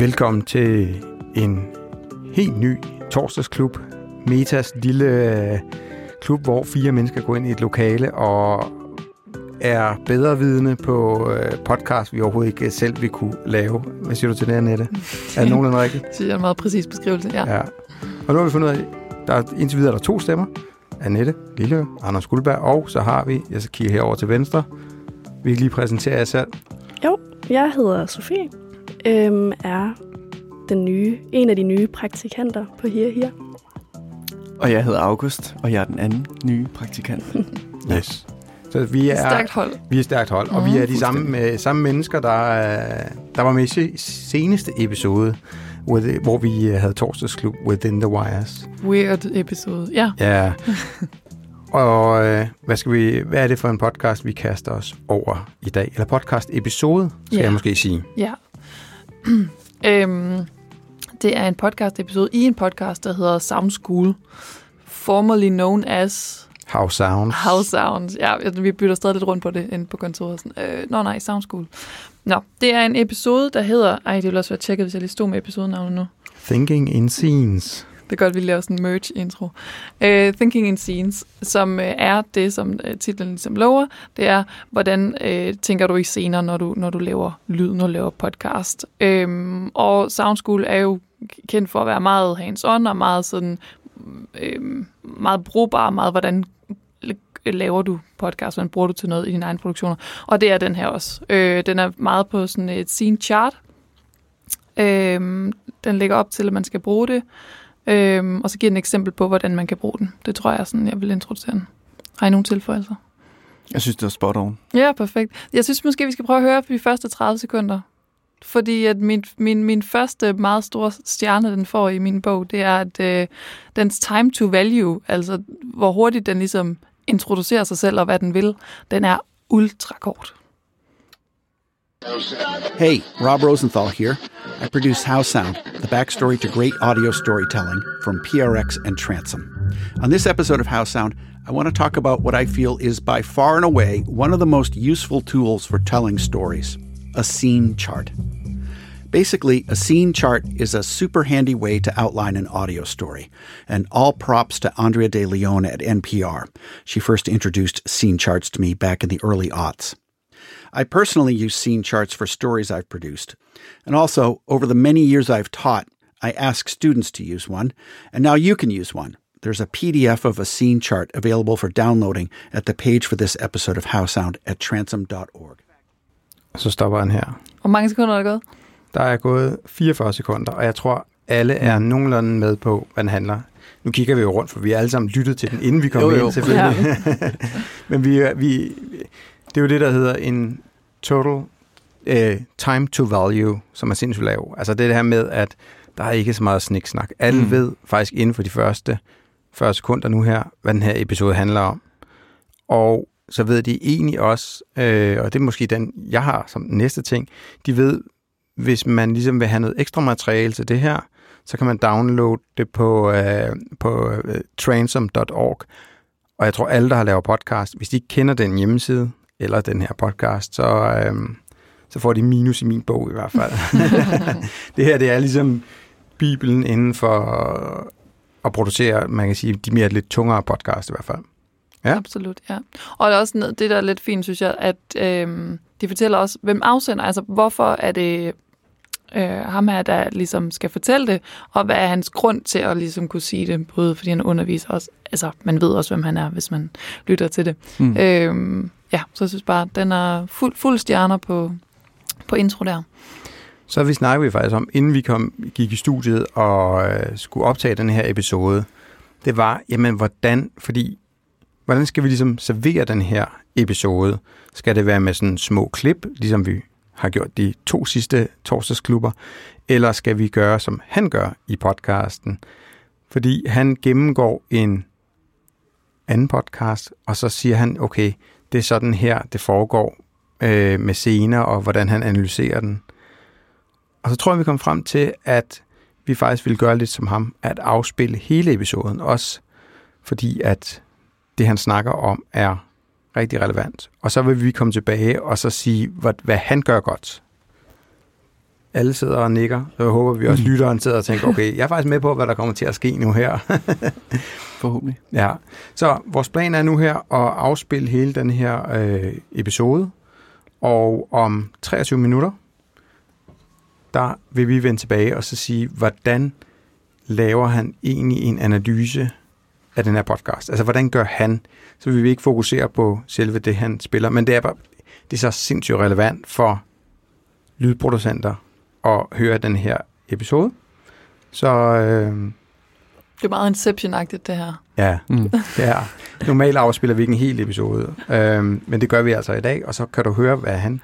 Velkommen til en helt ny torsdagsklub. Metas lille øh, klub, hvor fire mennesker går ind i et lokale og er bedre vidne på øh, podcast, vi overhovedet ikke selv vil kunne lave. Hvad siger du til det, Annette? Er det nogenlunde rigtigt? Det er en meget præcis beskrivelse, ja. Ja. Og nu har vi fundet ud af, der er, indtil videre er der to stemmer. Annette Lille, Anders Guldberg, og så har vi, jeg skal kigge herover til venstre, vi kan lige præsentere jer selv. Jo, jeg hedder Sofie, øhm, er den nye, en af de nye praktikanter på Her Her. Og jeg hedder August, og jeg er den anden nye praktikant. Yes. Så vi er, Stærkt hold. vi er stærkt hold, og Mhm. vi er de samme, med, samme mennesker, der, er- der var med i se- seneste episode, with, hvor vi øh, havde torsdagsklub Within the Wires. Weird episode. Ja. Ja. og øh, hvad, skal vi, hvad er det for en podcast, vi kaster os over i dag? Eller podcast-episode, skal Ja. jeg måske sige. Ja. øhm, det er en podcast episode i en podcast, der hedder Sound School. Formerly known as How Sounds. How Sounds. Ja, vi bytter stadig lidt rundt på det inde på kontoret. Sådan, øh, nå nej, Sound School. Nå, det er en episode, der hedder... Ej, det ville også være tjekket, hvis jeg lige stod med episodenavnet nu. Thinking in Scenes. Det er godt, vi laver sådan en merch-intro. Uh, øh, Thinking in Scenes, som uh, er det, som uh, titlen ligesom lover, det er, hvordan uh, tænker du i scener, når du, når du laver lyd, når du laver podcast. Uh, og Sound School er jo kendt for at være meget hands-on og meget sådan, um, meget brugbar, meget hvordan laver du podcast, hvordan bruger du til noget i dine egne produktioner. Og det er den her også. Øh, den er meget på sådan et scene chart. Øh, den ligger op til, at man skal bruge det. Øhm, og så giver den et eksempel på, hvordan man kan bruge den. Det tror jeg, sådan, jeg vil introducere den. Har I nogle tilføjelser? Jeg synes, det var spot on. Ja, perfekt. Jeg synes måske, vi skal prøve at høre på de første 30 sekunder. Fordi at min, min, min første meget store stjerne, den får i min bog, det er, at øh, dens time to value, altså hvor hurtigt den ligesom introducerer sig selv og hvad den vil, den er ultra kort. Hey, Rob Rosenthal here. I produce How Sound, the backstory to great audio storytelling from PRX and Transom. On this episode of How Sound, I want to talk about what I feel is by far and away one of the most useful tools for telling stories a scene chart. Basically, a scene chart is a super handy way to outline an audio story. And all props to Andrea De Leon at NPR. She first introduced scene charts to me back in the early aughts. I personally use scene charts for stories I've produced. And also, over the many years I've taught, I ask students to use one, and now you can use one. There's a PDF of a scene chart available for downloading at the page for this episode of How Sound at transom.org. Og så stopper han her. Hvor mange sekunder er der gået? Der er gået 44 sekunder, og jeg tror, alle er nogenlunde med på, hvad den handler. Nu kigger vi jo rundt, for vi har alle sammen lyttet til den, inden vi kom Jo, jo. ind, selvfølgelig. Men vi, er- vi, det er jo det, der hedder en total uh, time to value, som er sindssygt lav. Altså det her med, at der er ikke så meget sniksnak. Alle. Mm. ved faktisk inden for de første 40 sekunder nu her, hvad den her episode handler om. Og så ved de egentlig også, øh, og det er måske den, jeg har som næste ting, de ved, hvis man ligesom vil have noget ekstra materiale til det her, så kan man downloade det på, øh, på øh, transom.org. Og jeg tror, alle, der har lavet podcast, hvis de ikke kender den hjemmeside, eller den her podcast, så, øh, så får de minus i min bog i hvert fald. det her, det er ligesom Bibelen inden for at producere, man kan sige, de mere lidt tungere podcast i hvert fald. Ja. Absolut, ja. Og det er også noget- det, der er lidt fint, synes jeg, at øhm, de fortæller også, hvem afsender, altså hvorfor er det øh, ham her, der ligesom skal fortælle det, og hvad er hans grund til at ligesom kunne sige det, både fordi han underviser også, altså man ved også, hvem han er, hvis man lytter til det. Mm. Øhm, ja, så jeg synes bare, den er fuld, fuld stjerner på, på intro der. Så vi snakkede vi faktisk om, inden vi kom, gik i studiet og øh, skulle optage den her episode, det var, jamen hvordan, fordi, hvordan skal vi ligesom servere den her episode? Skal det være med sådan små klip, ligesom vi har gjort de to sidste torsdagsklubber, eller skal vi gøre, som han gør i podcasten? Fordi han gennemgår en anden podcast, og så siger han, okay, det er sådan her, det foregår øh, med scener, og hvordan han analyserer den. Og så tror jeg, vi kom frem til, at vi faktisk ville gøre lidt som ham, at afspille hele episoden, også fordi at det, han snakker om, er rigtig relevant. Og så vil vi komme tilbage og så sige, hvad, hvad han gør godt alle sidder og nikker, så jeg håber, vi også lytteren sidder og tænker, okay, jeg er faktisk med på, hvad der kommer til at ske nu her. Forhåbentlig. ja, så vores plan er nu her at afspille hele den her øh, episode, og om 23 minutter, der vil vi vende tilbage og så sige, hvordan laver han egentlig en analyse af den her podcast? Altså, hvordan gør han? Så vi vil ikke fokusere på selve det, han spiller, men det er, bare, det er så sindssygt relevant for lydproducenter at høre den her episode. Så øh, Det er meget Inception-agtigt, det her. ja, Mm. det er. Normalt afspiller vi ikke en hel episode, øh, men det gør vi altså i dag, og så kan du høre, hvad han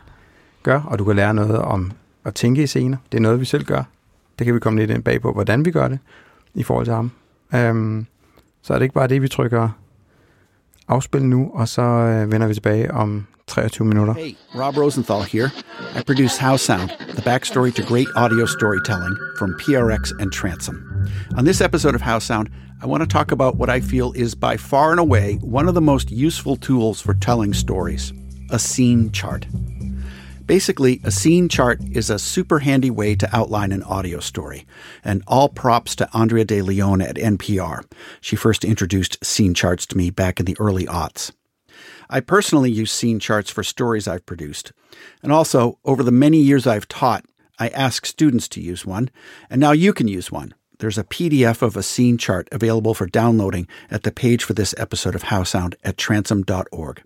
gør, og du kan lære noget om at tænke i scener. Det er noget, vi selv gør. Det kan vi komme lidt ind bag på, hvordan vi gør det i forhold til ham. Øh, så er det ikke bare det, vi trykker afspil nu, og så øh, vender vi tilbage om 23 minutter. Hey, Rob Rosenthal here. I produce How Sound, the backstory to great audio storytelling from PRX and Transom. On this episode of How Sound, I want to talk about what I feel is by far and away one of the most useful tools for telling stories a scene chart. Basically, a scene chart is a super handy way to outline an audio story. And all props to Andrea De Leon at NPR. She first introduced scene charts to me back in the early aughts. I personally use scene charts for stories I've produced. And also, over the many years I've taught, I ask students to use one, and now you can use one. There's a PDF of a scene chart available for downloading at the page for this episode of How Sound at transom.org.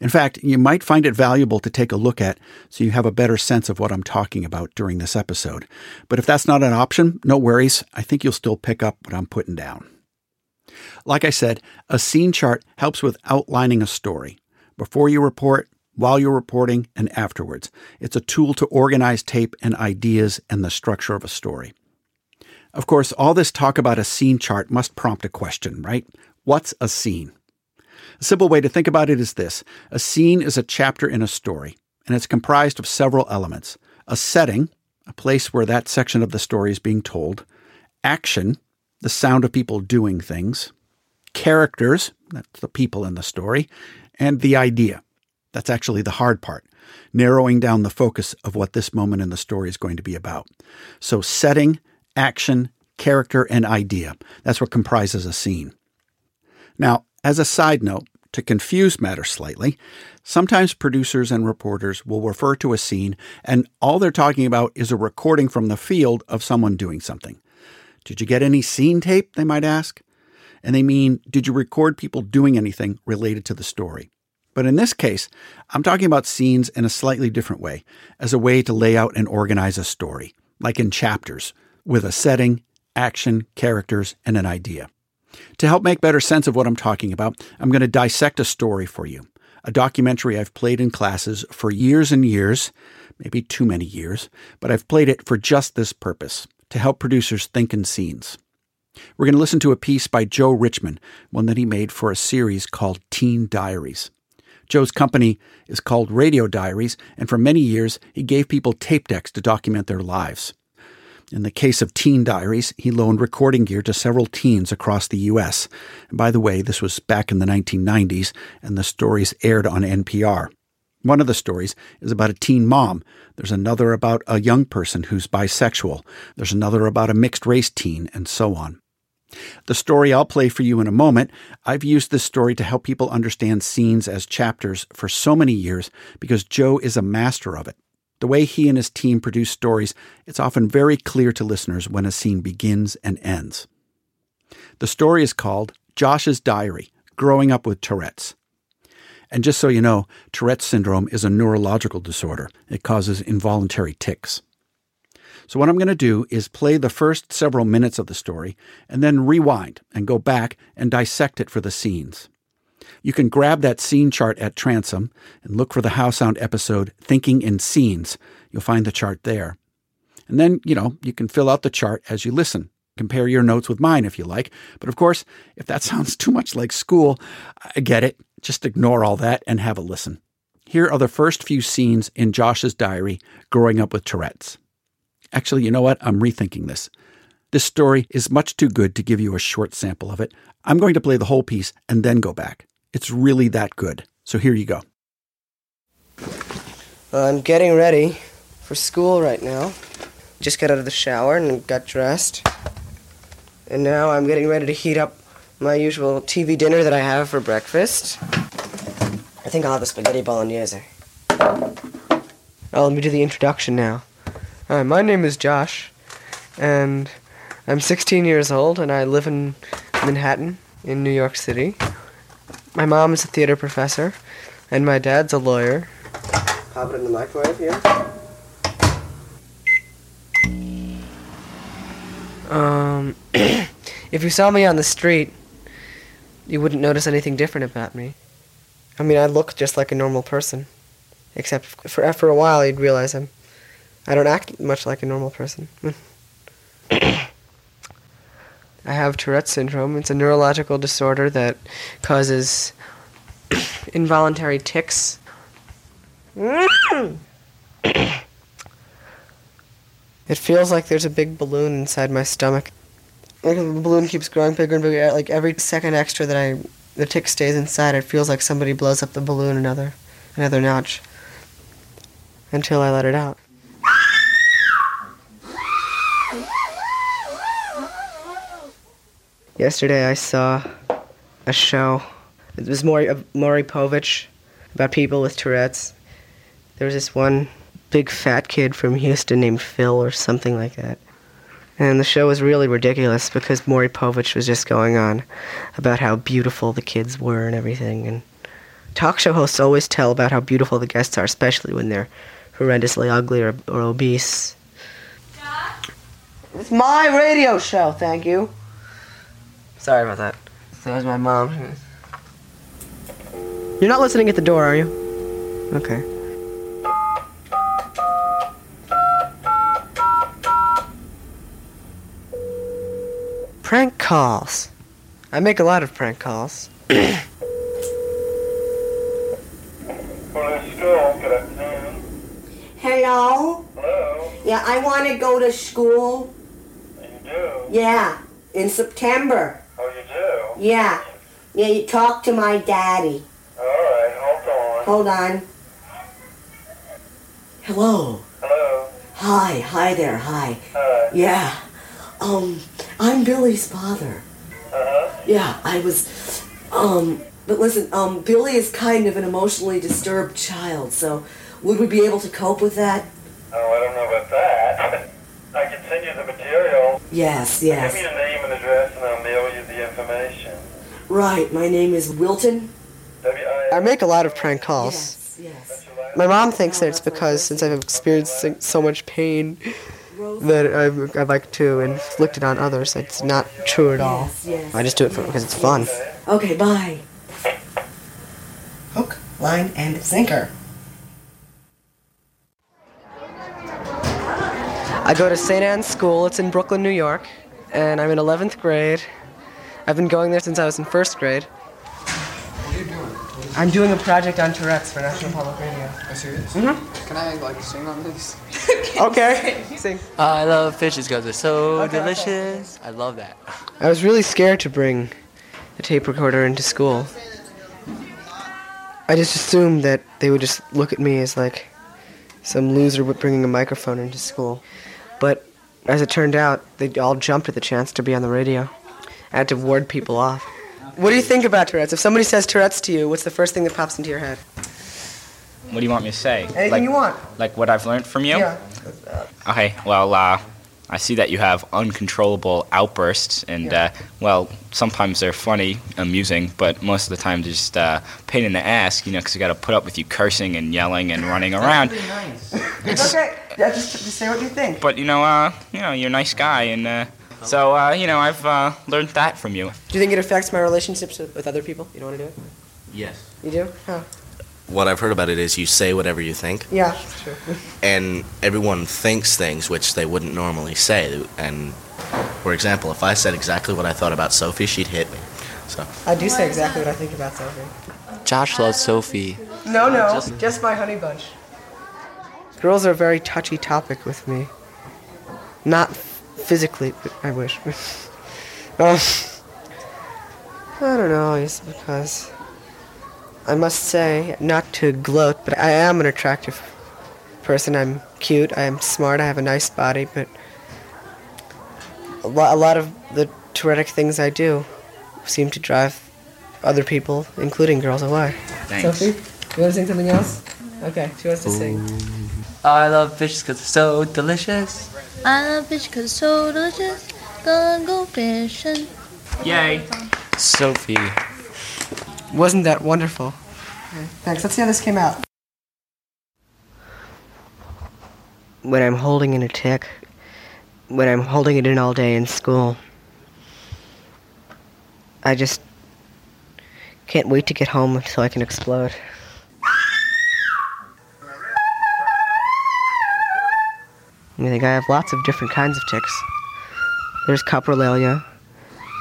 In fact, you might find it valuable to take a look at so you have a better sense of what I'm talking about during this episode. But if that's not an option, no worries. I think you'll still pick up what I'm putting down. Like I said, a scene chart helps with outlining a story before you report, while you're reporting, and afterwards. It's a tool to organize tape and ideas and the structure of a story. Of course, all this talk about a scene chart must prompt a question, right? What's a scene? A simple way to think about it is this a scene is a chapter in a story, and it's comprised of several elements a setting, a place where that section of the story is being told, action, the sound of people doing things, characters, that's the people in the story, and the idea. That's actually the hard part, narrowing down the focus of what this moment in the story is going to be about. So, setting, action, character, and idea. That's what comprises a scene. Now, as a side note, to confuse matters slightly, sometimes producers and reporters will refer to a scene and all they're talking about is a recording from the field of someone doing something. Did you get any scene tape? They might ask. And they mean, did you record people doing anything related to the story? But in this case, I'm talking about scenes in a slightly different way, as a way to lay out and organize a story, like in chapters, with a setting, action, characters, and an idea. To help make better sense of what I'm talking about, I'm going to dissect a story for you, a documentary I've played in classes for years and years, maybe too many years, but I've played it for just this purpose to help producers think in scenes. We're going to listen to a piece by Joe Richman, one that he made for a series called Teen Diaries. Joe's company is called Radio Diaries, and for many years he gave people tape decks to document their lives. In the case of Teen Diaries, he loaned recording gear to several teens across the U.S. And by the way, this was back in the 1990s, and the stories aired on NPR. One of the stories is about a teen mom. There's another about a young person who's bisexual. There's another about a mixed race teen, and so on. The story I'll play for you in a moment, I've used this story to help people understand scenes as chapters for so many years because Joe is a master of it. The way he and his team produce stories, it's often very clear to listeners when a scene begins and ends. The story is called Josh's Diary Growing Up with Tourette's. And just so you know, Tourette's syndrome is a neurological disorder. It causes involuntary tics. So, what I'm going to do is play the first several minutes of the story and then rewind and go back and dissect it for the scenes. You can grab that scene chart at Transom and look for the How Sound episode Thinking in Scenes. You'll find the chart there. And then, you know, you can fill out the chart as you listen. Compare your notes with mine if you like. But of course, if that sounds too much like school, I get it. Just ignore all that and have a listen. Here are the first few scenes in Josh's diary growing up with Tourette's. Actually, you know what? I'm rethinking this. This story is much too good to give you a short sample of it. I'm going to play the whole piece and then go back. It's really that good. So here you go. I'm getting ready for school right now. Just got out of the shower and got dressed. And now I'm getting ready to heat up my usual TV dinner that I have for breakfast. I think I'll have the spaghetti bolognese. Oh, let me do the introduction now. Hi, my name is Josh, and I'm 16 years old, and I live in Manhattan, in New York City. My mom is a theater professor, and my dad's a lawyer. Pop it in the microwave here. Um, if you saw me on the street, you wouldn't notice anything different about me. I mean, I look just like a normal person, except for after a while, you'd realize I'm. I don't act much like a normal person. I have Tourette syndrome. It's a neurological disorder that causes involuntary tics. It feels like there's a big balloon inside my stomach. Like the balloon keeps growing bigger and bigger. Like every second extra that I, the tic stays inside, it feels like somebody blows up the balloon another, another notch. Until I let it out. Yesterday I saw a show. It was Maury, uh, Maury Povich about people with Tourette's. There was this one big fat kid from Houston named Phil or something like that. And the show was really ridiculous because Maury Povich was just going on about how beautiful the kids were and everything. And talk show hosts always tell about how beautiful the guests are, especially when they're horrendously ugly or, or obese. It's my radio show, thank you. Sorry about that. That was my mom. You're not listening at the door, are you? Okay. Prank calls. I make a lot of prank calls. Police school, good afternoon. Hello? Hello, Yeah, I want to go to school. you do? Yeah, in September. You do? Yeah. Yeah, you talk to my daddy. Alright, hold on. Hold on. Hello. Hello, Hi. Hi there. Hi. hi. Yeah. Um, I'm Billy's father. Uh-huh. Yeah, I was. Um, but listen, um, Billy is kind of an emotionally disturbed child, so would we be able to cope with that? Oh, I don't know about that. I can send you the material. Yes, yes. Give me yes. your name and address and I'll mail you the information. Right, my name is Wilton. I make a lot of prank calls. Yes, yes. That's your last- My mom thinks that it's because since I've experienced so much pain that I've, I like to inflict it on others. It's not true at all. Yes, yes. I just do it for, because it's fun. Okay, bye. Hook, line, and sinker. I go to St. Anne's School. It's in Brooklyn, New York, and I'm in 11th grade. I've been going there since I was in first grade. What are you doing? I'm doing a project on Tourette's for National Public Radio. Are you serious? Mm-hmm. Can I like sing on this? Okay. Sing. I love fishes because they're so Okay, okay. delicious. I love that. I was really scared to bring a tape recorder into school. I just assumed that they would just look at me as like some loser with bringing a microphone into school. But as it turned out, they all jumped at the chance to be on the radio. I had to ward people off. What do you think about Tourette's? If somebody says Tourette's to you, what's the first thing that pops into your head? What do you want me to say? Anything like, you want. Like what I've learned from you? Yeah. Okay, well, uh, I see that you have uncontrollable outbursts, and, Yeah. uh, well, sometimes they're funny, amusing, but most of the time they're just uh, pain in the ass, you know, because you got to put up with you cursing and yelling and running around. It's okay. Yeah, just, just say what you think. But, you know, uh, you know, you're a nice guy, and uh, so, uh, you know, I've uh, learned that from you. Do you think it affects my relationships with, with other people? You don't want to do it? Yes. You do? Huh. What I've heard about it is you say whatever you think, Yeah, true. and everyone thinks things which they wouldn't normally say. And for example, if I said exactly what I thought about Sophie, she'd hit me. So I do say exactly what I think about Sophie. Josh loves Sophie. No, no, just, my honey bunch. Girls are a very touchy topic with me. Not physically, I wish. um, I don't know, it's because I must say, not to gloat, but I am an attractive person. I'm cute. I'm smart. I have a nice body, but a, lo- a lot of the Tourettic things I do seem to drive other people, including girls, away. Thanks. Sophie, you want to sing something else? Okay, she wants to sing. I love fish because they're so delicious. I love fish because it's so delicious. Gonna go fishing. Yay. Sophie. Wasn't that wonderful? Thanks. Let's see how this came out. When I'm holding in a tic, when I'm holding it in all day in school, I just can't wait to get home so I can explode. I mean, I have lots of different kinds of tics. There's coprolalia.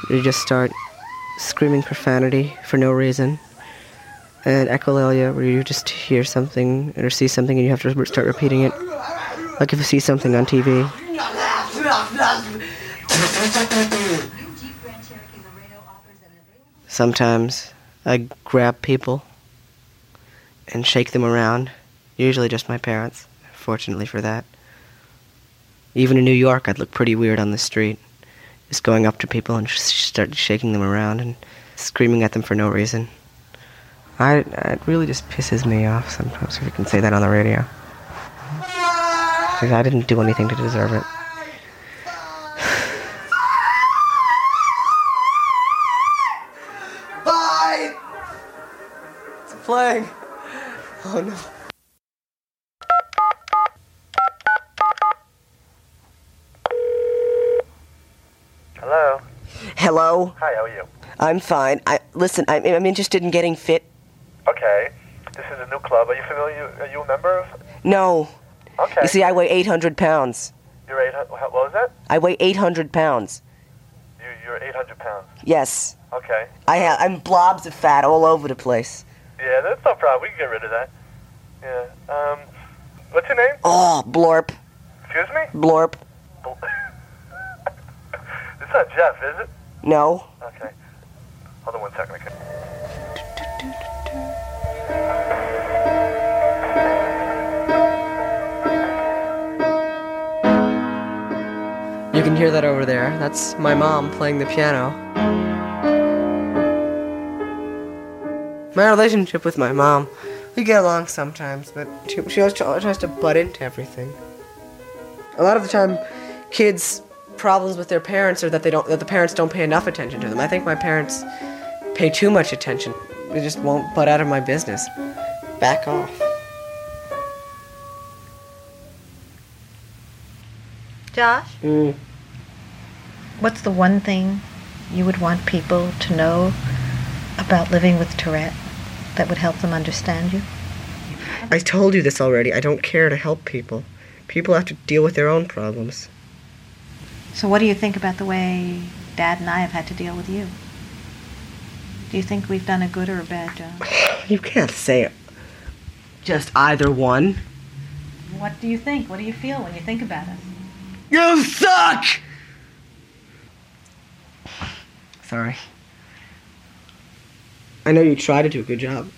You just start screaming profanity for no reason. And echolalia, where you just hear something or see something and you have to start repeating it. Like if you see something on TV. Sometimes I grab people and shake them around. Usually just my parents, fortunately for that. Even in New York, I'd look pretty weird on the street, just going up to people and start shaking them around and screaming at them for no reason. I, it really just pisses me off sometimes if you can say that on the radio. Because I didn't do anything to deserve it. Bye! It's playing. Oh no. Hello. Hi, how are you? I'm fine. I listen. I'm, I'm interested in getting fit. Okay. This is a new club. Are you familiar? Are you a member of? No. Okay. You see, I weigh 800 pounds. You're eight. What was that? I weigh 800 pounds. You, you're 800 pounds. Yes. Okay. I ha- I'm blobs of fat all over the place. Yeah, that's no problem. We can get rid of that. Yeah. Um, what's your name? Oh, blorp, Excuse me? blorp. It's not Jeff, is it? No. Okay. Hold on one second. Okay. You can hear that over there. That's my mom playing the piano. My relationship with my mom, we get along sometimes, but she, she always tries to butt into everything. A lot of the time, kids' problems with their parents or that they don't that the parents don't pay enough attention to them. I think my parents pay too much attention. They just won't butt out of my business. Back off. Josh, Mm. what's the one thing you would want people to know about living with Tourette that would help them understand you? I told you this already. I don't care to help people. People have to deal with their own problems. So, what do you think about the way Dad and I have had to deal with you? Do you think we've done a good or a bad job? You can't say it. Just either one. What do you think? What do you feel when you think about us? You suck! Sorry. I know you try to do a good job.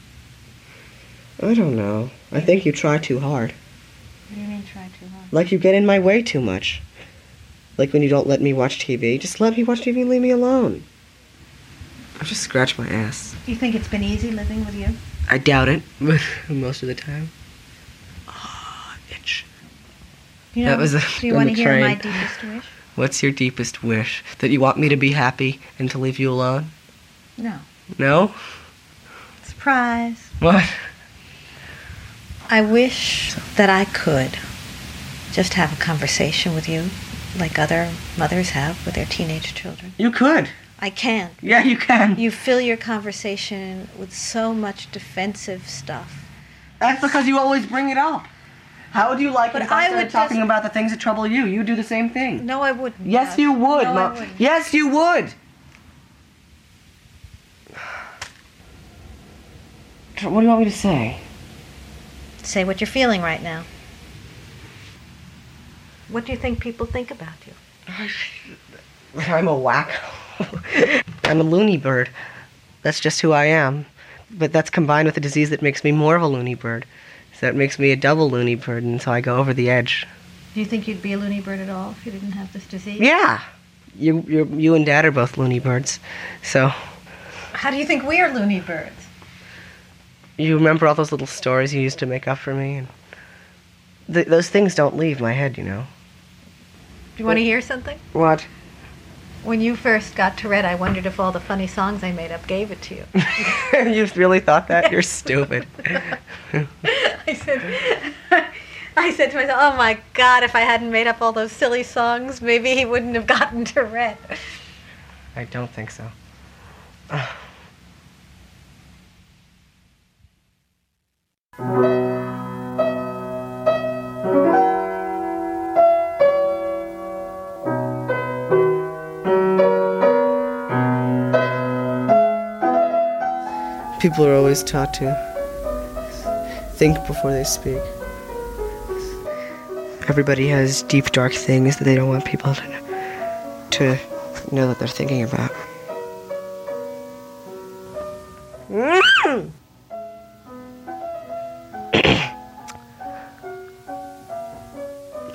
I don't know. I think you try too hard. What do you mean try too hard? Like you get in my way too much. Like when you don't let me watch TV. Just let me watch TV and leave me alone. I just scratch my ass. Do you think it's been easy living with you? I doubt it, most of the time. Ah, itch. You know, That was a- do you on want to the hear my deepest wish? What's your deepest wish? That you want me to be happy and to leave you alone? No. No? Surprise. What? I wish that I could just have a conversation with you like other mothers have with their teenage children. You could. I can't. Yeah, you can. You fill your conversation with so much defensive stuff. That's because you always bring it up. How would you like But it if I I started talking just- about the things that trouble you? You do the same thing. No, I wouldn't. Yes, you would, No, wouldn't. Yes, you would. What do you want me to say? Say what you're feeling right now. What do you think people think about you? I'm a wacko. I'm a loony bird. That's just who I am. But that's combined with a disease that makes me more of a loony bird. So that makes me a double loony bird, and so I go over the edge. Do you think you'd be a loony bird at all if you didn't have this disease? Yeah. You, you, you and Dad are both loony birds. So How do you think we are loony birds? you remember all those little stories you used to make up for me, and th- those things don't leave my head, you know. Do you want to hear something? What? When you first got Tourette, I wondered if all the funny songs I made up gave it to you. you really thought that? You're stupid. I said, I said to myself, "Oh my God! If I hadn't made up all those silly songs, maybe he wouldn't have gotten Tourette. I don't think so. People are always taught to think before they speak. Everybody has deep, dark things that they don't want people to know, to know that they're thinking about.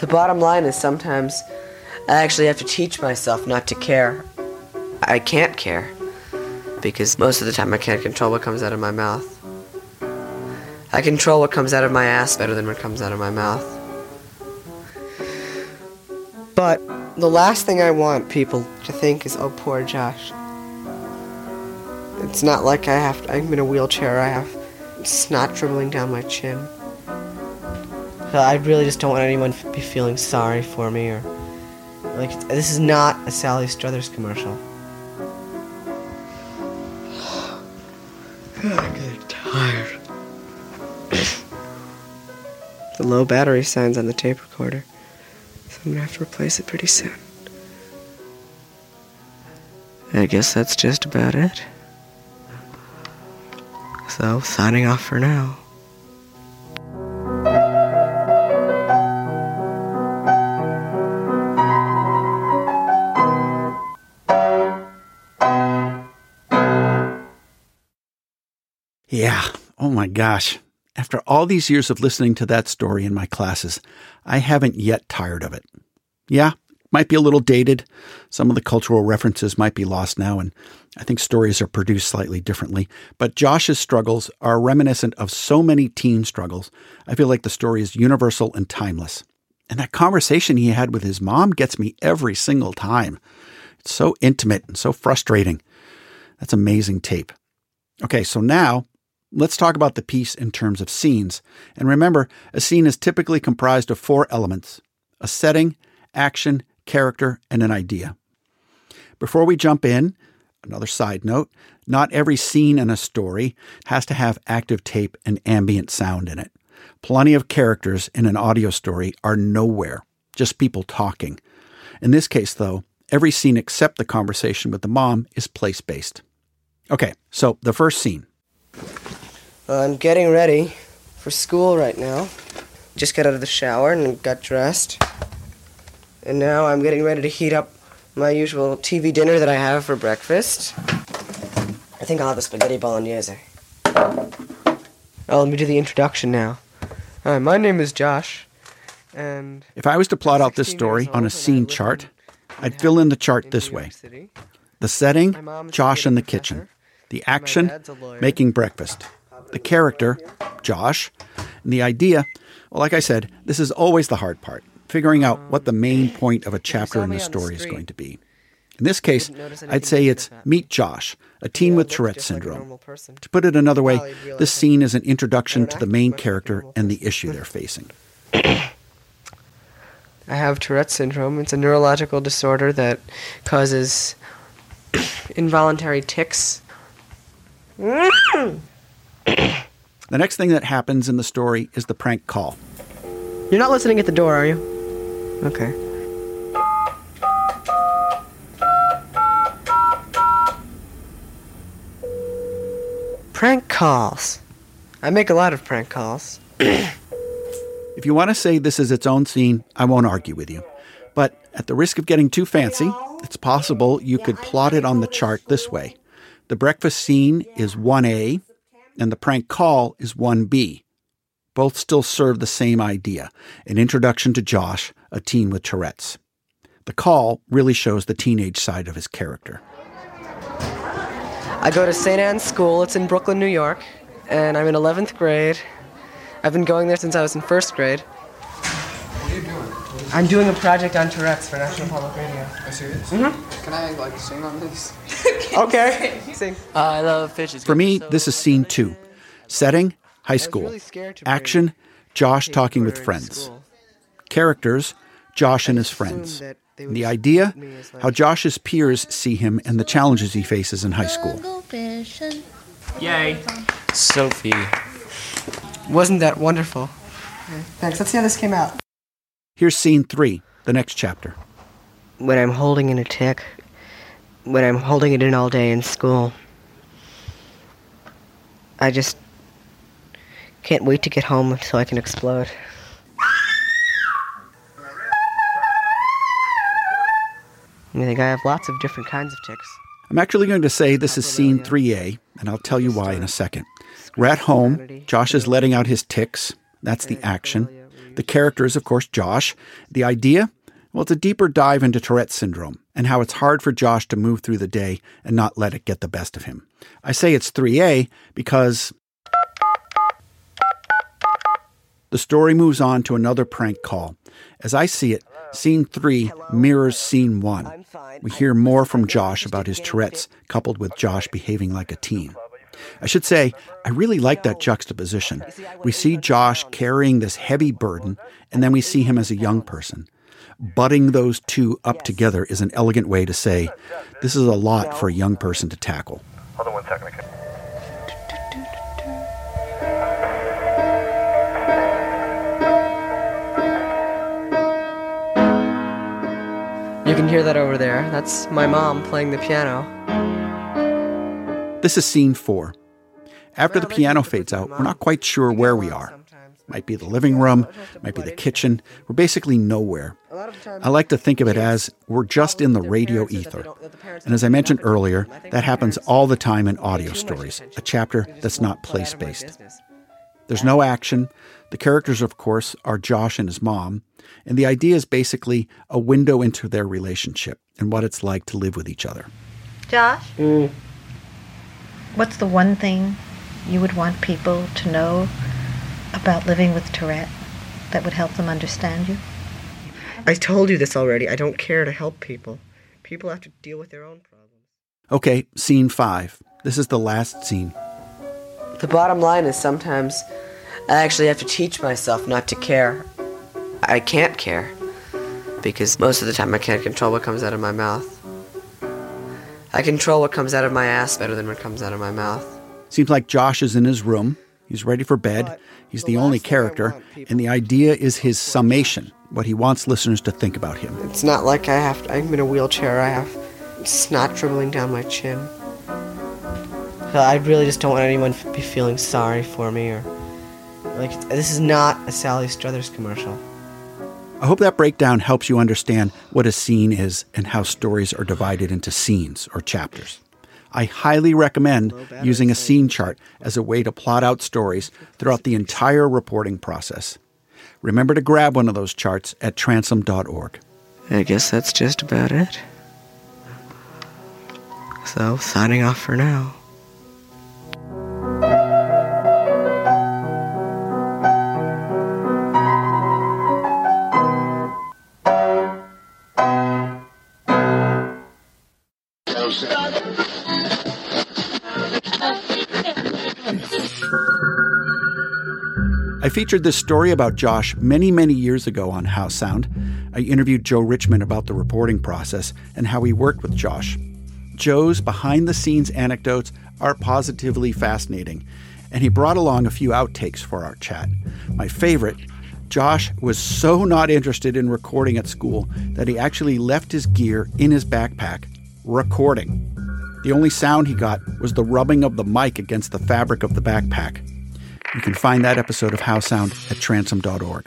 the bottom line is sometimes I actually have to teach myself not to care. I can't care because most of the time I can't control what comes out of my mouth. I control what comes out of my ass better than what comes out of my mouth. But the last thing I want people to think is, oh, poor Josh. It's not like I have, I'm in a wheelchair, I have snot dribbling down my chin. I really just don't want anyone to be feeling sorry for me or. Like, this is not a Sally Struthers commercial. The low battery sign's on the tape recorder, so I'm gonna have to replace it pretty soon. I guess that's just about it. So, signing off for now. Yeah. Oh my gosh. After all these years of listening to that story in my classes, I haven't yet tired of it. Yeah, might be a little dated. Some of the cultural references might be lost now, and I think stories are produced slightly differently. But Josh's struggles are reminiscent of so many teen struggles. I feel like the story is universal and timeless. And that conversation he had with his mom gets me every single time. It's so intimate and so frustrating. That's amazing tape. Okay, so now let's talk about the piece in terms of scenes. And remember, a scene is typically comprised of four elements a setting, action, character, and an idea. Before we jump in, another side note not every scene in a story has to have active tape and ambient sound in it. Plenty of characters in an audio story are nowhere, just people talking. In this case, though, every scene except the conversation with the mom is place based. Okay, so the first scene. I'm getting ready for school right now. Just got out of the shower and got dressed. And now I'm getting ready to heat up my usual TV dinner that I have for breakfast. I think I'll have a spaghetti bolognese. Oh, let me do the introduction now. Hi, my name is Josh, and If I was to plot out this story on a scene chart, I'd fill in the chart this way the setting, Josh in the kitchen. The action, making breakfast. The character, Josh. And the idea, well, like I said, this is always the hard part figuring out what the main point of a chapter in a story is going to be. In this case, I'd say it's Meet Josh, a teen with Tourette syndrome. To put it another way, this scene is an introduction to the main character and the issue they're facing. I have Tourette syndrome. It's a neurological disorder that causes involuntary tics. The next thing that happens in the story is the prank call. You're not listening at the door, are you? Okay. Prank calls. I make a lot of prank calls. If you want to say this is its own scene, I won't argue with you. But at the risk of getting too fancy, it's possible you could plot it on the chart this way. The breakfast scene is 1A, and the prank call is 1B. Both still serve the same idea an introduction to Josh, a teen with Tourette's. The call really shows the teenage side of his character. I go to St. Anne's School. It's in Brooklyn, New York, and I'm in 11th grade. I've been going there since I was in first grade. What are you doing? I'm doing a project on Tourette's for National Public Radio. Are you serious? Mhm. Can I like sing on this? Okay. Sing. I love fishes. For me, this is scene two. Setting, high school. Action, Josh talking with friends. Characters, Josh and his friends. The idea, how Josh's peers see him and the challenges he faces in high school. Go fishing. Yay. Sophie. Wasn't that wonderful? Thanks. Let's see how this came out. Here's scene three, the next chapter. When I'm holding in a tic, when I'm holding it in all day in school, I just can't wait to get home so I can explode. I think I have lots of different kinds of tics. I'm actually going to say this is scene 3A, and I'll tell you why in a second. We're at home. Josh is letting out his tics. That's the action. The character is, of course, Josh. The idea? Well, it's a deeper dive into Tourette syndrome and how it's hard for Josh to move through the day and not let it get the best of him. I say it's 3A because the story moves on to another prank call. As I see it, scene three mirrors scene one. We hear more from Josh about his Tourette's, coupled with Josh behaving like a teen. I should say, I really like that juxtaposition. We see Josh carrying this heavy burden, and then we see him as a young person. Butting those two up together is an elegant way to say, this is a lot for a young person to tackle. Hold on one second. okay? You can hear that over there. That's my mom playing the piano. This is scene four. After the piano fades out, we're not quite sure where we are. Might be the living room, might be the kitchen. We're basically nowhere. I like to think of it as we're just in the radio ether. And as I mentioned earlier, that happens all the time in audio stories, a chapter that's not place based. There's no action. The characters, of course, are Josh and his mom. And the idea is basically a window into their relationship and what it's like to live with each other. Josh, mm. What's the one thing you would want people to know about living with Tourette that would help them understand you? I told you this already. I don't care to help people. People have to deal with their own problems. Okay, scene five. This is the last scene. The bottom line is sometimes I actually have to teach myself not to care. I can't care because most of the time I can't control what comes out of my mouth. I control what comes out of my ass better than what comes out of my mouth. Seems like Josh is in his room. He's ready for bed. He's the only character, and the idea is his summation, what he wants listeners to think about him. It's not like I have. I'm in a wheelchair. I have snot dribbling down my chin. I really just don't want anyone to be feeling sorry for me or like this is not a Sally Struthers commercial. I hope that breakdown helps you understand what a scene is and how stories are divided into scenes or chapters. I highly recommend using a scene chart as a way to plot out stories throughout the entire reporting process. Remember to grab one of those charts at transom.org. I guess that's just about it. So, signing off for now. Featured this story about Josh many, many years ago on How Sound. I interviewed Joe Richman about the reporting process and how he worked with Josh. Joe's behind the scenes anecdotes are positively fascinating, and he brought along a few outtakes for our chat. My favorite Josh was so not interested in recording at school that he actually left his gear in his backpack, recording. The only sound he got was the rubbing of the mic against the fabric of the backpack. You can find that episode of How Sound at transom.org.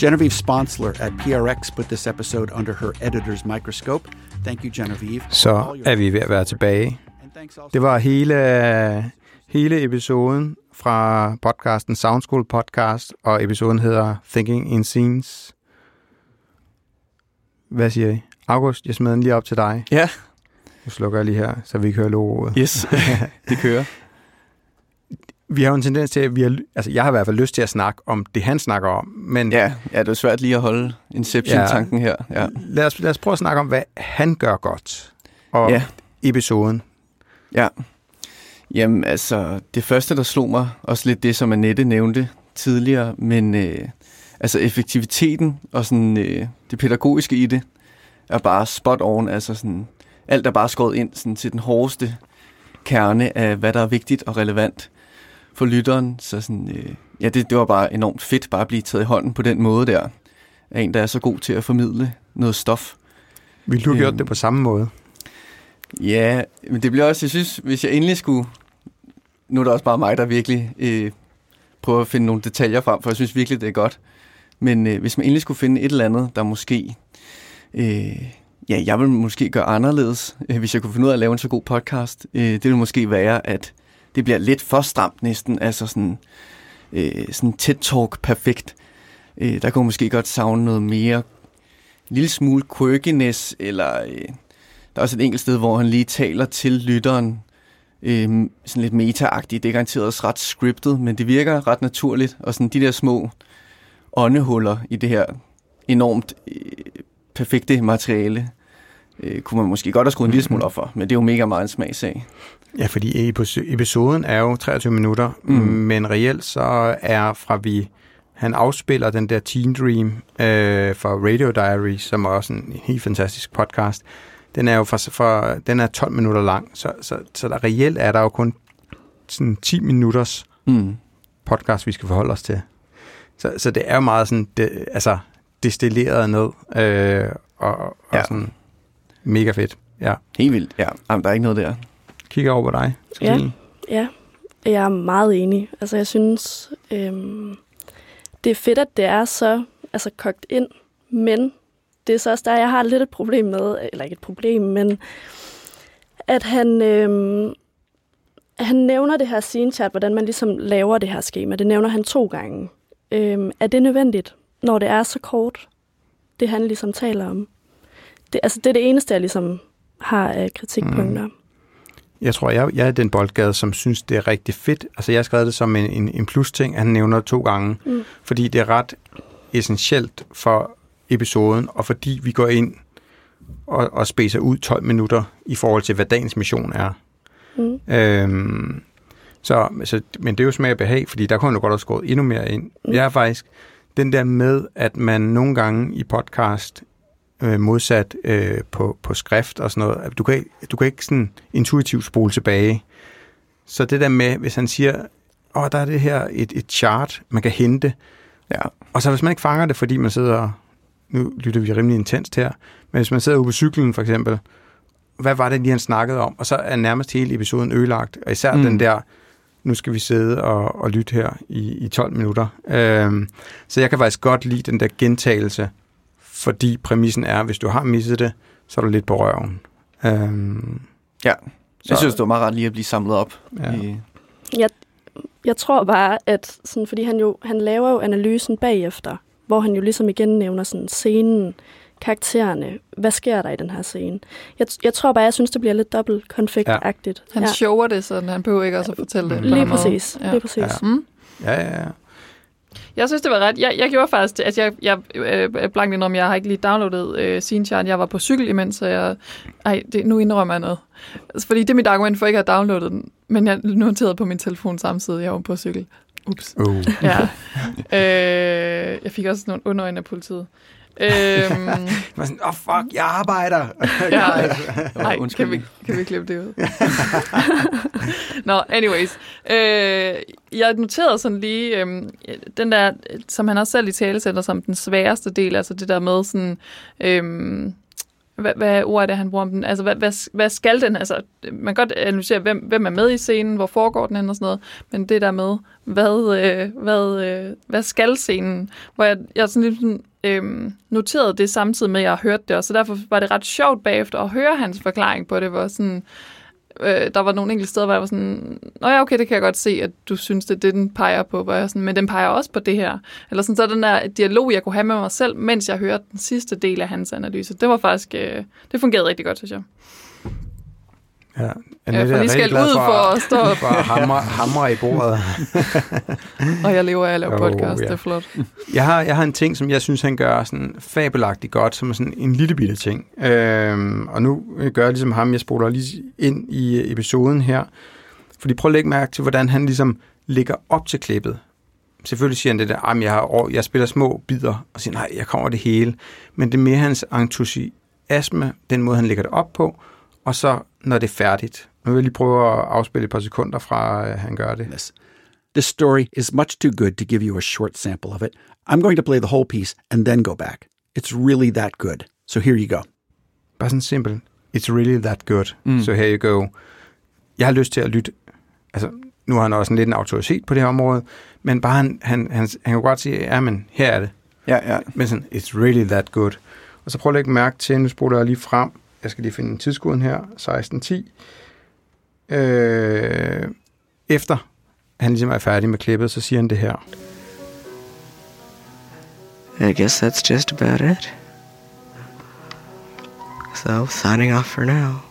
Genevieve Sponsler at PRX put this episode under her editor's microscope. Thank you, Genevieve. Så er vi ved at være tilbage. Det var hele, hele episoden fra podcasten Sound School Podcast, og episoden hedder Thinking in Scenes. Hvad siger I? August, jeg smider den lige op til dig. Ja. Nu slukker jeg lige her, så vi ikke hører logoet. Yes, det kører. Vi har jo en tendens til, at vi har, altså jeg har i hvert fald lyst til at snakke om det, han snakker om. Men Ja, ja det er svært lige at holde Inception-tanken her. Ja. lad, os, lad os prøve at snakke om, hvad han gør godt. Og Ja. episoden. Ja. Jamen, altså, det første, der slog mig, også lidt det, som Annette nævnte tidligere, men øh, altså effektiviteten og sådan, øh, det pædagogiske i det, er bare spot on. Altså sådan, alt er bare skåret ind sådan, til den hårdeste kerne af, hvad der er vigtigt og relevant for lytteren. Så sådan, øh, ja, det, det var bare enormt fedt bare at blive taget i hånden på den måde der. Af en, der er så god til at formidle noget stof. Vil du have gjort Øhm. det på samme måde? Ja, men det bliver også, jeg synes, hvis jeg endelig skulle... Nu er det også bare mig, der virkelig øh, prøver at finde nogle detaljer frem, for jeg synes virkelig, det er godt. Men øh, hvis man endelig skulle finde et eller andet, der måske... Øh, ja, jeg vil måske gøre anderledes, øh, hvis jeg kunne finde ud af at lave en så god podcast. Øh, det vil måske være, at det bliver lidt for stramt næsten, altså sådan, øh, sådan tæt talk perfekt. Øh, der kunne måske godt savne noget mere, en lille smule quirkiness, eller... Øh, der er også et enkelt sted, hvor han lige taler til lytteren, øh, sådan lidt meta-agtigt. Det er garanteret også ret scriptet, men det virker ret naturligt. Og sådan de der små åndehuller i det her enormt øh, perfekte materiale, øh, kunne man måske godt have skruet en lille smule op for, men det er jo mega meget en smagsag. Ja, fordi epis- episoden er jo 23 minutter, mm. Men reelt så er fra vi... Han afspiller den der Teen Dream øh, for Radio Diary, som er også en helt fantastisk podcast. Den er jo for, for, den er 12 minutter lang, så, så, så der reelt er der jo kun sådan 10 minutters Mm. podcast, vi skal forholde os til. Så, så det er jo meget sådan, det, altså, destilleret ned, øh, og, og. Ja. sådan mega fedt. Ja. Helt vildt, ja. Jamen, der er ikke noget der. Kigger over på dig. Ja. Ja, jeg er meget enig. Altså, jeg synes, øhm, det er fedt, at det er så altså, kogt ind, men det er så også der, jeg har lidt et problem med, eller ikke et problem, men at han, øhm, han nævner det her scene chat, hvordan man ligesom laver det her schema. Det nævner han to gange. Øhm, er det nødvendigt, når det er så kort, det han ligesom taler om? Det, altså, det er det eneste, jeg ligesom har af kritikpunkter. Mm. Jeg tror, jeg, jeg er den boldgade, som synes, det er rigtig fedt. Altså, jeg har skrevet det som en, en, en plus-ting, han nævner to gange. Mm. Fordi det er ret essentielt for episoden, og fordi vi går ind og, og spacer ud 12 minutter i forhold til, hvad dagens mission er. Mm. Øhm, så, så, men det er jo smag og behag, fordi der kunne man jo godt have skåret endnu mere ind. Mm. Jeg er faktisk den der med, at man nogle gange i podcast, øh, modsat øh, på, på skrift og sådan noget, du kan, du kan ikke sådan intuitivt spole tilbage. Så det der med, hvis han siger, åh, oh, der er det her et, et chart, man kan hente, Ja. og så hvis man ikke fanger det, fordi man sidder, nu lytter vi rimelig intenst her, men hvis man sidder ude på cyklen for eksempel, hvad var det lige, han snakkede om? Og så er nærmest hele episoden ødelagt, og især. Mm. den der, nu skal vi sidde og, og lytte her i, i 12 minutter. Øhm, så jeg kan faktisk godt lide den der gentagelse, fordi præmissen er, hvis du har misset det, så er du lidt på røven. Øhm, Ja. Jeg Så- synes, det var meget rart lige at blive samlet op. Ja. I, Jeg, jeg tror bare, at sådan, fordi han jo han laver jo analysen bagefter, hvor han jo ligesom igen nævner sådan scenen, karaktererne, hvad sker der i den her scene. Jeg, jeg tror bare, jeg synes, det bliver lidt dobbelt konfliktagtigt. Han ja. shower det, så han behøver ikke også at fortælle det. Lige præcis, lige præcis. Ja. Mm. ja, ja, ja. Jeg synes, det var ret. Jeg, jeg gjorde faktisk det. Altså, jeg, jeg øh, blankt indrømme, jeg har ikke lige downloadet øh, Scene Chart. Jeg var på cykel imens, så jeg... Ej, det, nu indrømmer jeg noget. Altså, fordi det er mit argument for ikke at have downloadet den. Men jeg noterede på min telefon samtidig, jeg var på cykel. Ups. Uh. Ja. øh, jeg fik også nogle underøjne af politiet. Øhm, Man sådan, åh oh, fuck, jeg arbejder. Ja. Nej, kan vi, kan vi klippe det ud? Nå, anyways. Øh, jeg noterede sådan lige, øh, den der, som han også selv i tale sætter som den sværeste del, altså det der med sådan, øh, hvad, hvad ord er det, han bruger om den? Altså, hvad, hvad, hvad skal den? Altså, man kan godt analysere, hvem, hvem er med i scenen, hvor foregår den hen og sådan noget, men det der med, hvad, øh, hvad, øh, hvad skal scenen? Hvor jeg, jeg sådan lidt sådan, øh, noterede det samtidig med, at jeg hørte det, og så derfor var det ret sjovt bagefter at høre hans forklaring på det, hvor sådan, øh, Øh, der var nogle enkelte steder, hvor jeg var sådan, Nå ja, okay, det kan jeg godt se, at du synes, det er det, den peger på. Hvor jeg er sådan, men den peger også på det her. Eller sådan, så den der dialog, jeg kunne have med mig selv, mens jeg hørte den sidste del af hans analyse. Det var faktisk, øh, det fungerede rigtig godt, synes jeg. Ja, Jeg får lige skældt ud for at stå for at hamre, hamre i bordet. Og jeg lever af at lave Oh, podcast, ja. det er flot. Jeg har, jeg har en ting, som jeg synes, han gør sådan fabelagtigt godt, som er sådan en lille bitte ting. Øhm, og nu gør jeg ligesom ham, jeg spoler lige ind i øh, episoden her. Fordi prøv at lægge mærke til, hvordan han ligesom ligger op til klippet. Selvfølgelig siger han det der, at jeg, har, jeg spiller små bidder, og siger, nej, jeg kommer det hele. Men det er mere hans entusiasme, den måde, han lægger det op på, og så, når det er færdigt. Nu vil jeg lige prøve at afspille et par sekunder fra, at han gør det. Yes. This story is much too good to give you a short sample of it. I'm going to play the whole piece and then go back. It's really that good. So here you go. Bare sådan simpelt. It's really that good. Mm. So here you go. Jeg har lyst til at lytte. Altså, nu har han også en lidt en autoritet på det her område, men bare han, han, han, han kan godt sige, ja, men her er det. Ja, ja. Men sådan, it's really that good. Og så prøv at lægge mærke til, nu spoler jeg lige frem. Jeg skal lige finde en tidskoden her. 16.10. Øh, efter han ligesom er færdig med klippet, så siger han det her. I guess that's just about it. So, signing off for now.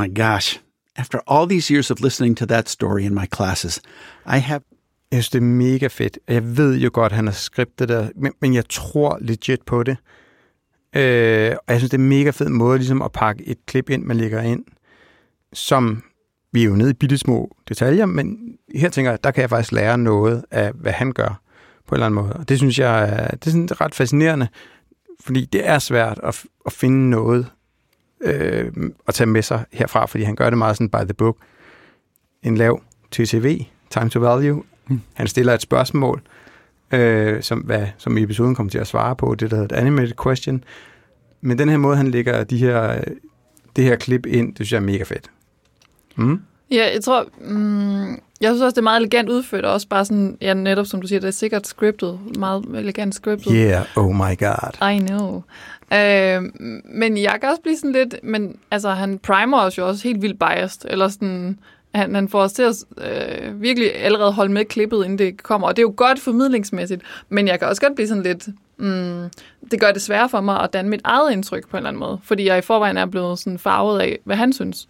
My gosh. After all these years of listening to that story in my classes, I have Jeg synes, det er mega fedt. Jeg ved jo godt, at han har skrevet det der, men, men jeg tror legit på det. Øh, og jeg synes, det er en mega fed måde ligesom at pakke et klip ind, man lægger ind, som vi er jo nede i bitte små detaljer, men her tænker jeg, der kan jeg faktisk lære noget af, hvad han gør på en eller anden måde. Og det synes jeg er, det er sådan ret fascinerende, fordi det er svært at, at finde noget øh, at tage med sig herfra, fordi han gør det meget sådan by the book. En lav TTV, time to value. Mm. Han stiller et spørgsmål, øh, som, hvad, som i episoden kommer til at svare på, det der hedder et animated question. Men den her måde, han lægger de her, det her klip ind, det synes jeg er mega fedt. Mm? Ja, jeg tror, mm, jeg synes også, det er meget elegant udført, og også bare sådan, ja, netop som du siger, det er sikkert scriptet, meget elegant scriptet. Yeah, oh my god. I know. Øh, men jeg kan også blive sådan lidt, men altså, han primer os jo også helt vildt biased, eller sådan, han, han får os til at øh, virkelig allerede holde med klippet, inden det kommer, og det er jo godt formidlingsmæssigt, men jeg kan også godt blive sådan lidt, mm, det gør det sværere for mig at danne mit eget indtryk på en eller anden måde, fordi jeg i forvejen er blevet sådan farvet af, hvad han synes.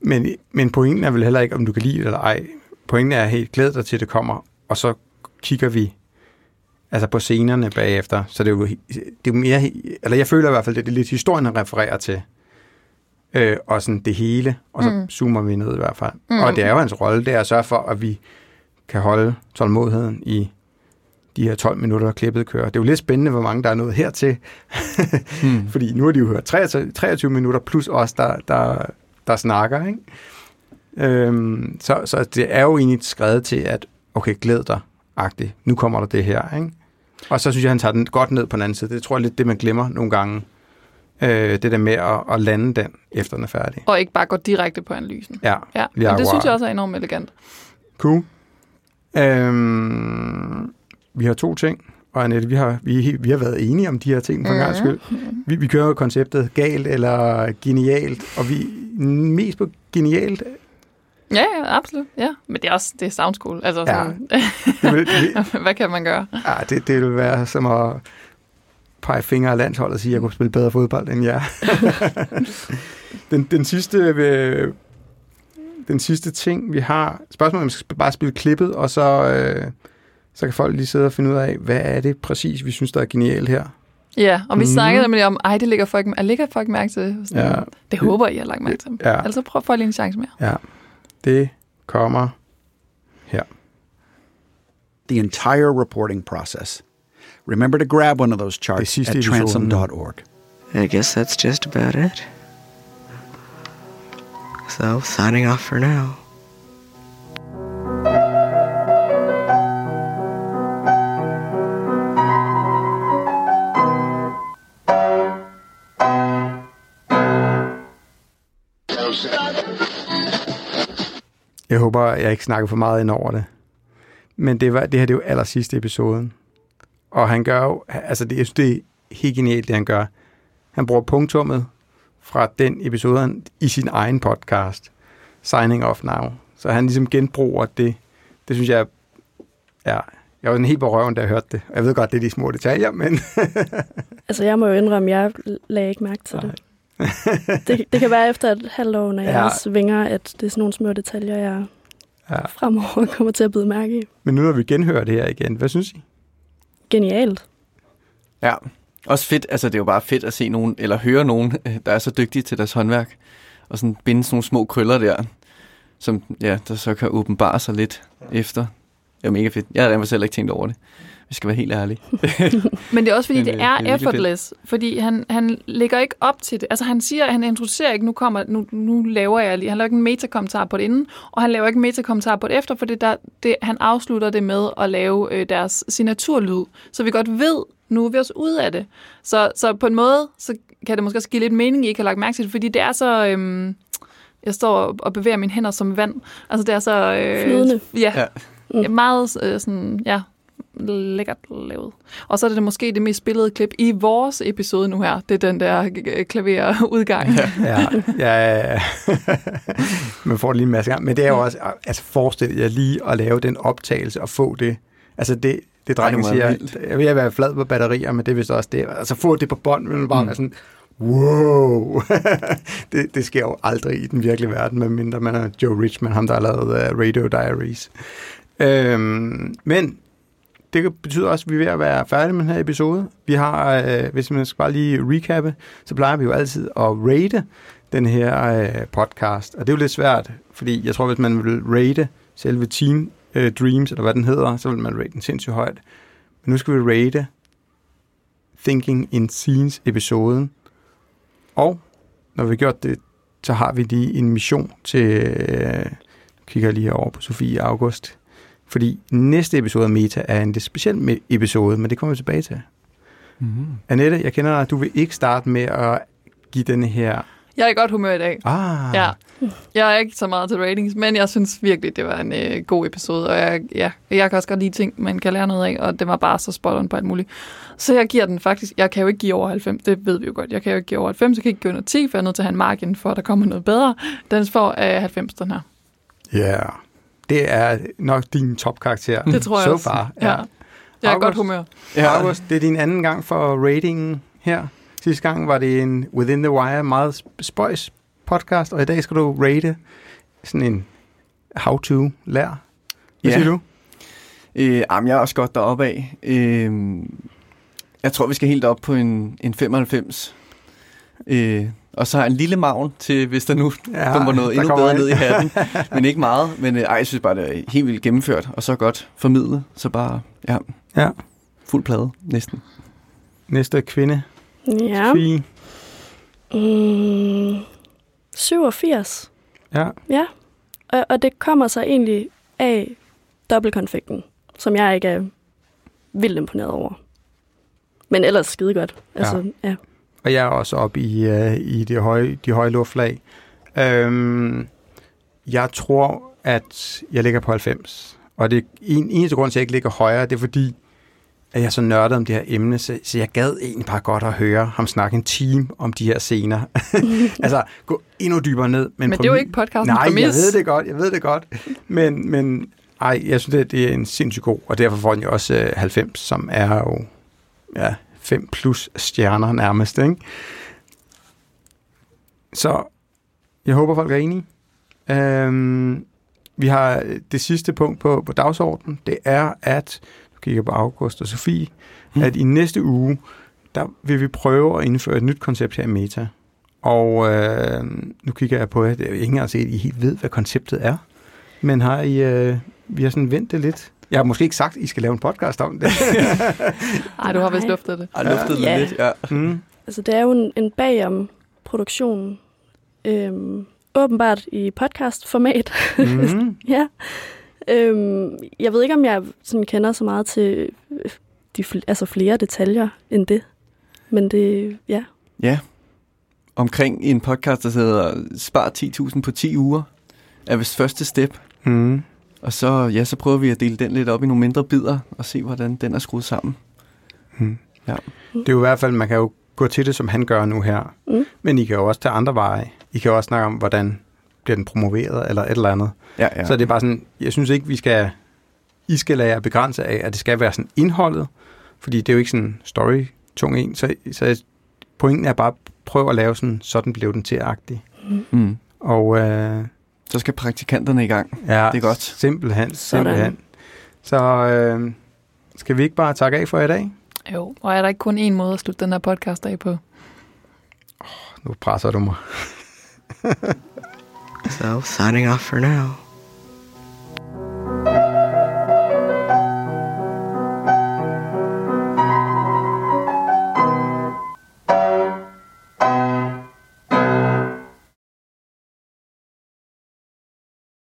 Men, men pointen er vel heller ikke, om du kan lide det eller ej. Pointen er helt glæd dig til, det kommer, og så kigger vi altså på scenerne bagefter. Så det er jo, det er jo mere, eller jeg føler i hvert fald, det er lidt historien, refererer til. Øh, og sådan det hele, og så Mm. zoomer vi ned i hvert fald. Mm. Og det er jo hans rolle, det er at sørge for, at vi kan holde tålmodigheden i de her 12 minutter, klippet kører. Det er jo lidt spændende, hvor mange der er nået hertil. Mm. Fordi nu har de jo hørt 23, 23 minutter, plus os, der, der, der snakker. Ikke? Øhm, så, så det er jo egentlig skrevet til, at okay, glæd dig, agtigt. Nu kommer der det her. Ikke? Og så synes jeg, han tager den godt ned på den anden side. Det tror jeg lidt, det man glemmer nogle gange. Øh, det der med at, at lande den, efter den er færdig. Og ikke bare gå direkte på analysen. Ja, ja. Men det synes jeg også er enormt elegant. Cool. Øhm, vi har to ting, og Annette, vi har, vi, vi har været enige om de her ting for en Mhm. gang skyld. Vi, vi kører konceptet galt eller genialt, og vi mest på genialt. Ja, ja, absolut. Ja. Men det er også det er soundschool. Altså, Ja. sådan, Det vil, det, hvad kan man gøre? ja, det, det vil være som at pege fingre af landsholdet og sige, at jeg kunne spille bedre fodbold end jer. den, den sidste... Øh, den sidste ting, vi har... Spørgsmålet om vi skal bare spille klippet, og så, øh, så kan folk lige sidde og finde ud af, hvad er det præcis, vi synes, der er genialt her. Ja, og vi Mhm. snakkede nemlig om, ej, det ligger folk, jeg lægger folk mærke til. Sådan, Ja. Det håber jeg, har lagt mærke til. Ja. Altså prøv at få lige en chance mere. Ja, det kommer her. the entire reporting process. Remember to grab one of those charts at transom.org. I guess that's just about it. So, signing off for now. Jeg håber, jeg ikke snakker for meget ind over det. Men det, var, det her det er jo aller sidste episoden. Og han gør jo, altså det, jeg synes, det er helt genialt, det han gør. Han bruger punktummet fra den episode i sin egen podcast, Signing Off Now. Så han ligesom genbruger det. Det synes jeg, ja, jeg var en helt på røven, da jeg hørte det. Jeg ved godt, det er de små detaljer, men... Altså, jeg må jo indrømme, jeg lagde ikke mærke til det. Det. Det kan være efter et halvt år, når jeg Ja. ja. svinger, at det er sådan nogle små detaljer, jeg Ja. fremover kommer til at bide mærke i. men nu når vi genhører det her igen, hvad synes I? Genialt. Ja, også fedt. Altså, det er jo bare fedt at se nogen, eller høre nogen, øh, der er så dygtige til deres håndværk, og sådan binde sådan nogle små krøller der, som ja, der så kan åbenbare sig lidt efter. Det er mega fedt. Jeg havde selv ikke tænkt over det. Vi skal være helt ærlige. Men det er også fordi, Men, det øh, er det er effortless. Fordi han, han lægger ikke op til det. Altså han siger, han introducerer ikke, nu, kommer, nu, nu laver jeg lige. Han laver ikke en metakommentar på det inden, og han laver ikke en metakommentar på det efter, for det der, det, han afslutter det med at lave øh, deres signaturlyd. Så vi godt ved, nu er vi også ude af det. Så, så på en måde, så kan det måske også give lidt mening, I ikke har lagt mærke til det, fordi det er så... Øhm, jeg står og bevæger mine hænder som vand. Altså det er så... Øh, Flydende. Ja, Ja. mm. meget øh, sådan, ja, lækkert lavet. Og så er det måske det mest spillede klip i vores episode nu her. Det er den der øh, klaverudgang. Ja. Ja, ja, ja, ja. Man får det lige en masse gang. Men det er jo også, altså forestil jer lige at lave den optagelse og få det. Altså det, det drengen Ej, siger, vildt. jeg vil være flad på batterier, men det er vist også det. Altså få det på bånd, men bare mm. være sådan, wow. det, det sker jo aldrig i den virkelige verden, medmindre man er Joe Richman, ham der har lavet uh, Radio Diaries. Øhm, men det betyder også, at vi er ved at være færdige med den her episode. Vi har, øh, hvis man skal bare lige recappe, så plejer vi jo altid at rate den her øh, podcast. Og det er jo lidt svært, fordi jeg tror, hvis man vil rate selve Teen øh, Dreams, eller hvad den hedder, så vil man rate den sindssygt højt. Men nu skal vi rate Thinking in Scenes episoden. Og når vi har gjort det, så har vi lige en mission til, øh, kigger lige over på Sofie August, fordi næste episode af Meta er en lidt speciel episode, men det kommer vi tilbage til. Mm-hmm. Annette, jeg kender dig, du vil ikke starte med at give denne her... Jeg er i godt humør i dag. Ah, Ja. Jeg er ikke så meget til ratings, men jeg synes virkelig, det var en øh, god episode. Og jeg, ja, jeg kan også godt lide ting, man kan lære noget af, og det var bare så spot on på alt muligt. Så jeg giver den faktisk, jeg kan jo ikke give over 90, det ved vi jo godt. Jeg kan jo ikke give over 90, jeg kan ikke give under 10, for jeg er nødt til at have en margin for, at der kommer noget bedre. Den får øh, 90, den her. Ja, yeah. Det er nok din topkarakter. Det tror jeg so også. far. Ja. Jeg er August? godt humør. Ja. August, det er din anden gang for ratingen her. Sidste gang var det en Within the Wire meget sp- spøjs podcast, og i dag skal du rate sådan en how-to lær. Hvad Ja. siger du? Øh, jamen, jeg er også godt deroppe af. Øh, jeg tror, vi skal helt op på en, en 95. Øh, og så en lille maven til, hvis der nu Ja, kommer noget endnu kommer bedre en. ned i hatten. Men ikke meget. Men øh, ej, jeg synes bare, det er helt vildt gennemført. Og så godt formidlet. Så bare, ja, Ja. fuld plade næsten. Næste kvinde. Ja. Fie. Mm, 87. Ja. Ja. Og, og det kommer så egentlig af dobbeltkonfekten, som jeg ikke er vildt imponeret over. Men ellers skide godt. Altså, ja. ja. Og jeg er også oppe i, uh, i de høje, de høje luftlag. Øhm, jeg tror, at jeg ligger på 90. Og det en, eneste grund til, at jeg ikke ligger højere, det er fordi, at jeg er så nørdet om det her emne, så, så jeg gad egentlig bare godt at høre ham snakke en time om de her scener. altså, gå endnu dybere ned. Men det er jo ikke podcastens Nej, præmis. jeg ved det godt, jeg ved det godt. Men, men ej, jeg synes, det, det er en sindssygt god, og derfor får den jo også øh, 90, som er jo ja, 5 plus stjerner nærmest, ikke? Så jeg håber, folk er enige. Øhm, vi har det sidste punkt på, på dagsordenen. Det er, at, nu kigger på August og Sofie, mm. at i næste uge, der vil vi prøve at indføre et nyt koncept her i Meta. Og øh, nu kigger jeg på jer. Det er jo ikke engang set, at I helt ved, hvad konceptet er. Men har I, øh, vi har sådan vendt det lidt. Jeg har måske ikke sagt, at I skal lave en podcast om det. Ej, du har vist luftet det. Ej, luftet det Ja. lidt, ja. mm. Altså, det er jo en, en bagom produktion. Øhm, åbenbart i podcastformat. Mm. ja. Øhm, jeg ved ikke, om jeg sådan kender så meget til øh, de, fl- altså flere detaljer end det. Men det, ja. Ja. Omkring en podcast, der hedder Spar 10.000 på 10 uger, er vist første step. Mm. Og så, ja, så prøver vi at dele den lidt op i nogle mindre bidder, og se, hvordan den er skruet sammen. Mm. Ja. Det er jo i hvert fald, man kan jo gå til det, som han gør nu her. Mm. Men I kan jo også tage andre veje. I kan jo også snakke om, hvordan bliver den promoveret, eller et eller andet. Ja, ja. Så det er bare sådan, jeg synes ikke, vi skal, I skal lade jer begrænse af, at det skal være sådan indholdet, fordi det er jo ikke sådan story-tung en, så, så pointen er bare, prøv at lave sådan, sådan blev den til-agtig. Mm. Og øh, så skal praktikanterne i gang. Ja, det er godt. Simpelthen, simpelthen. Så øh, skal vi ikke bare takke af for i dag? Jo, og er der ikke kun én måde at slutte den her podcast af på? Oh, nu presser du mig. so, signing off for now.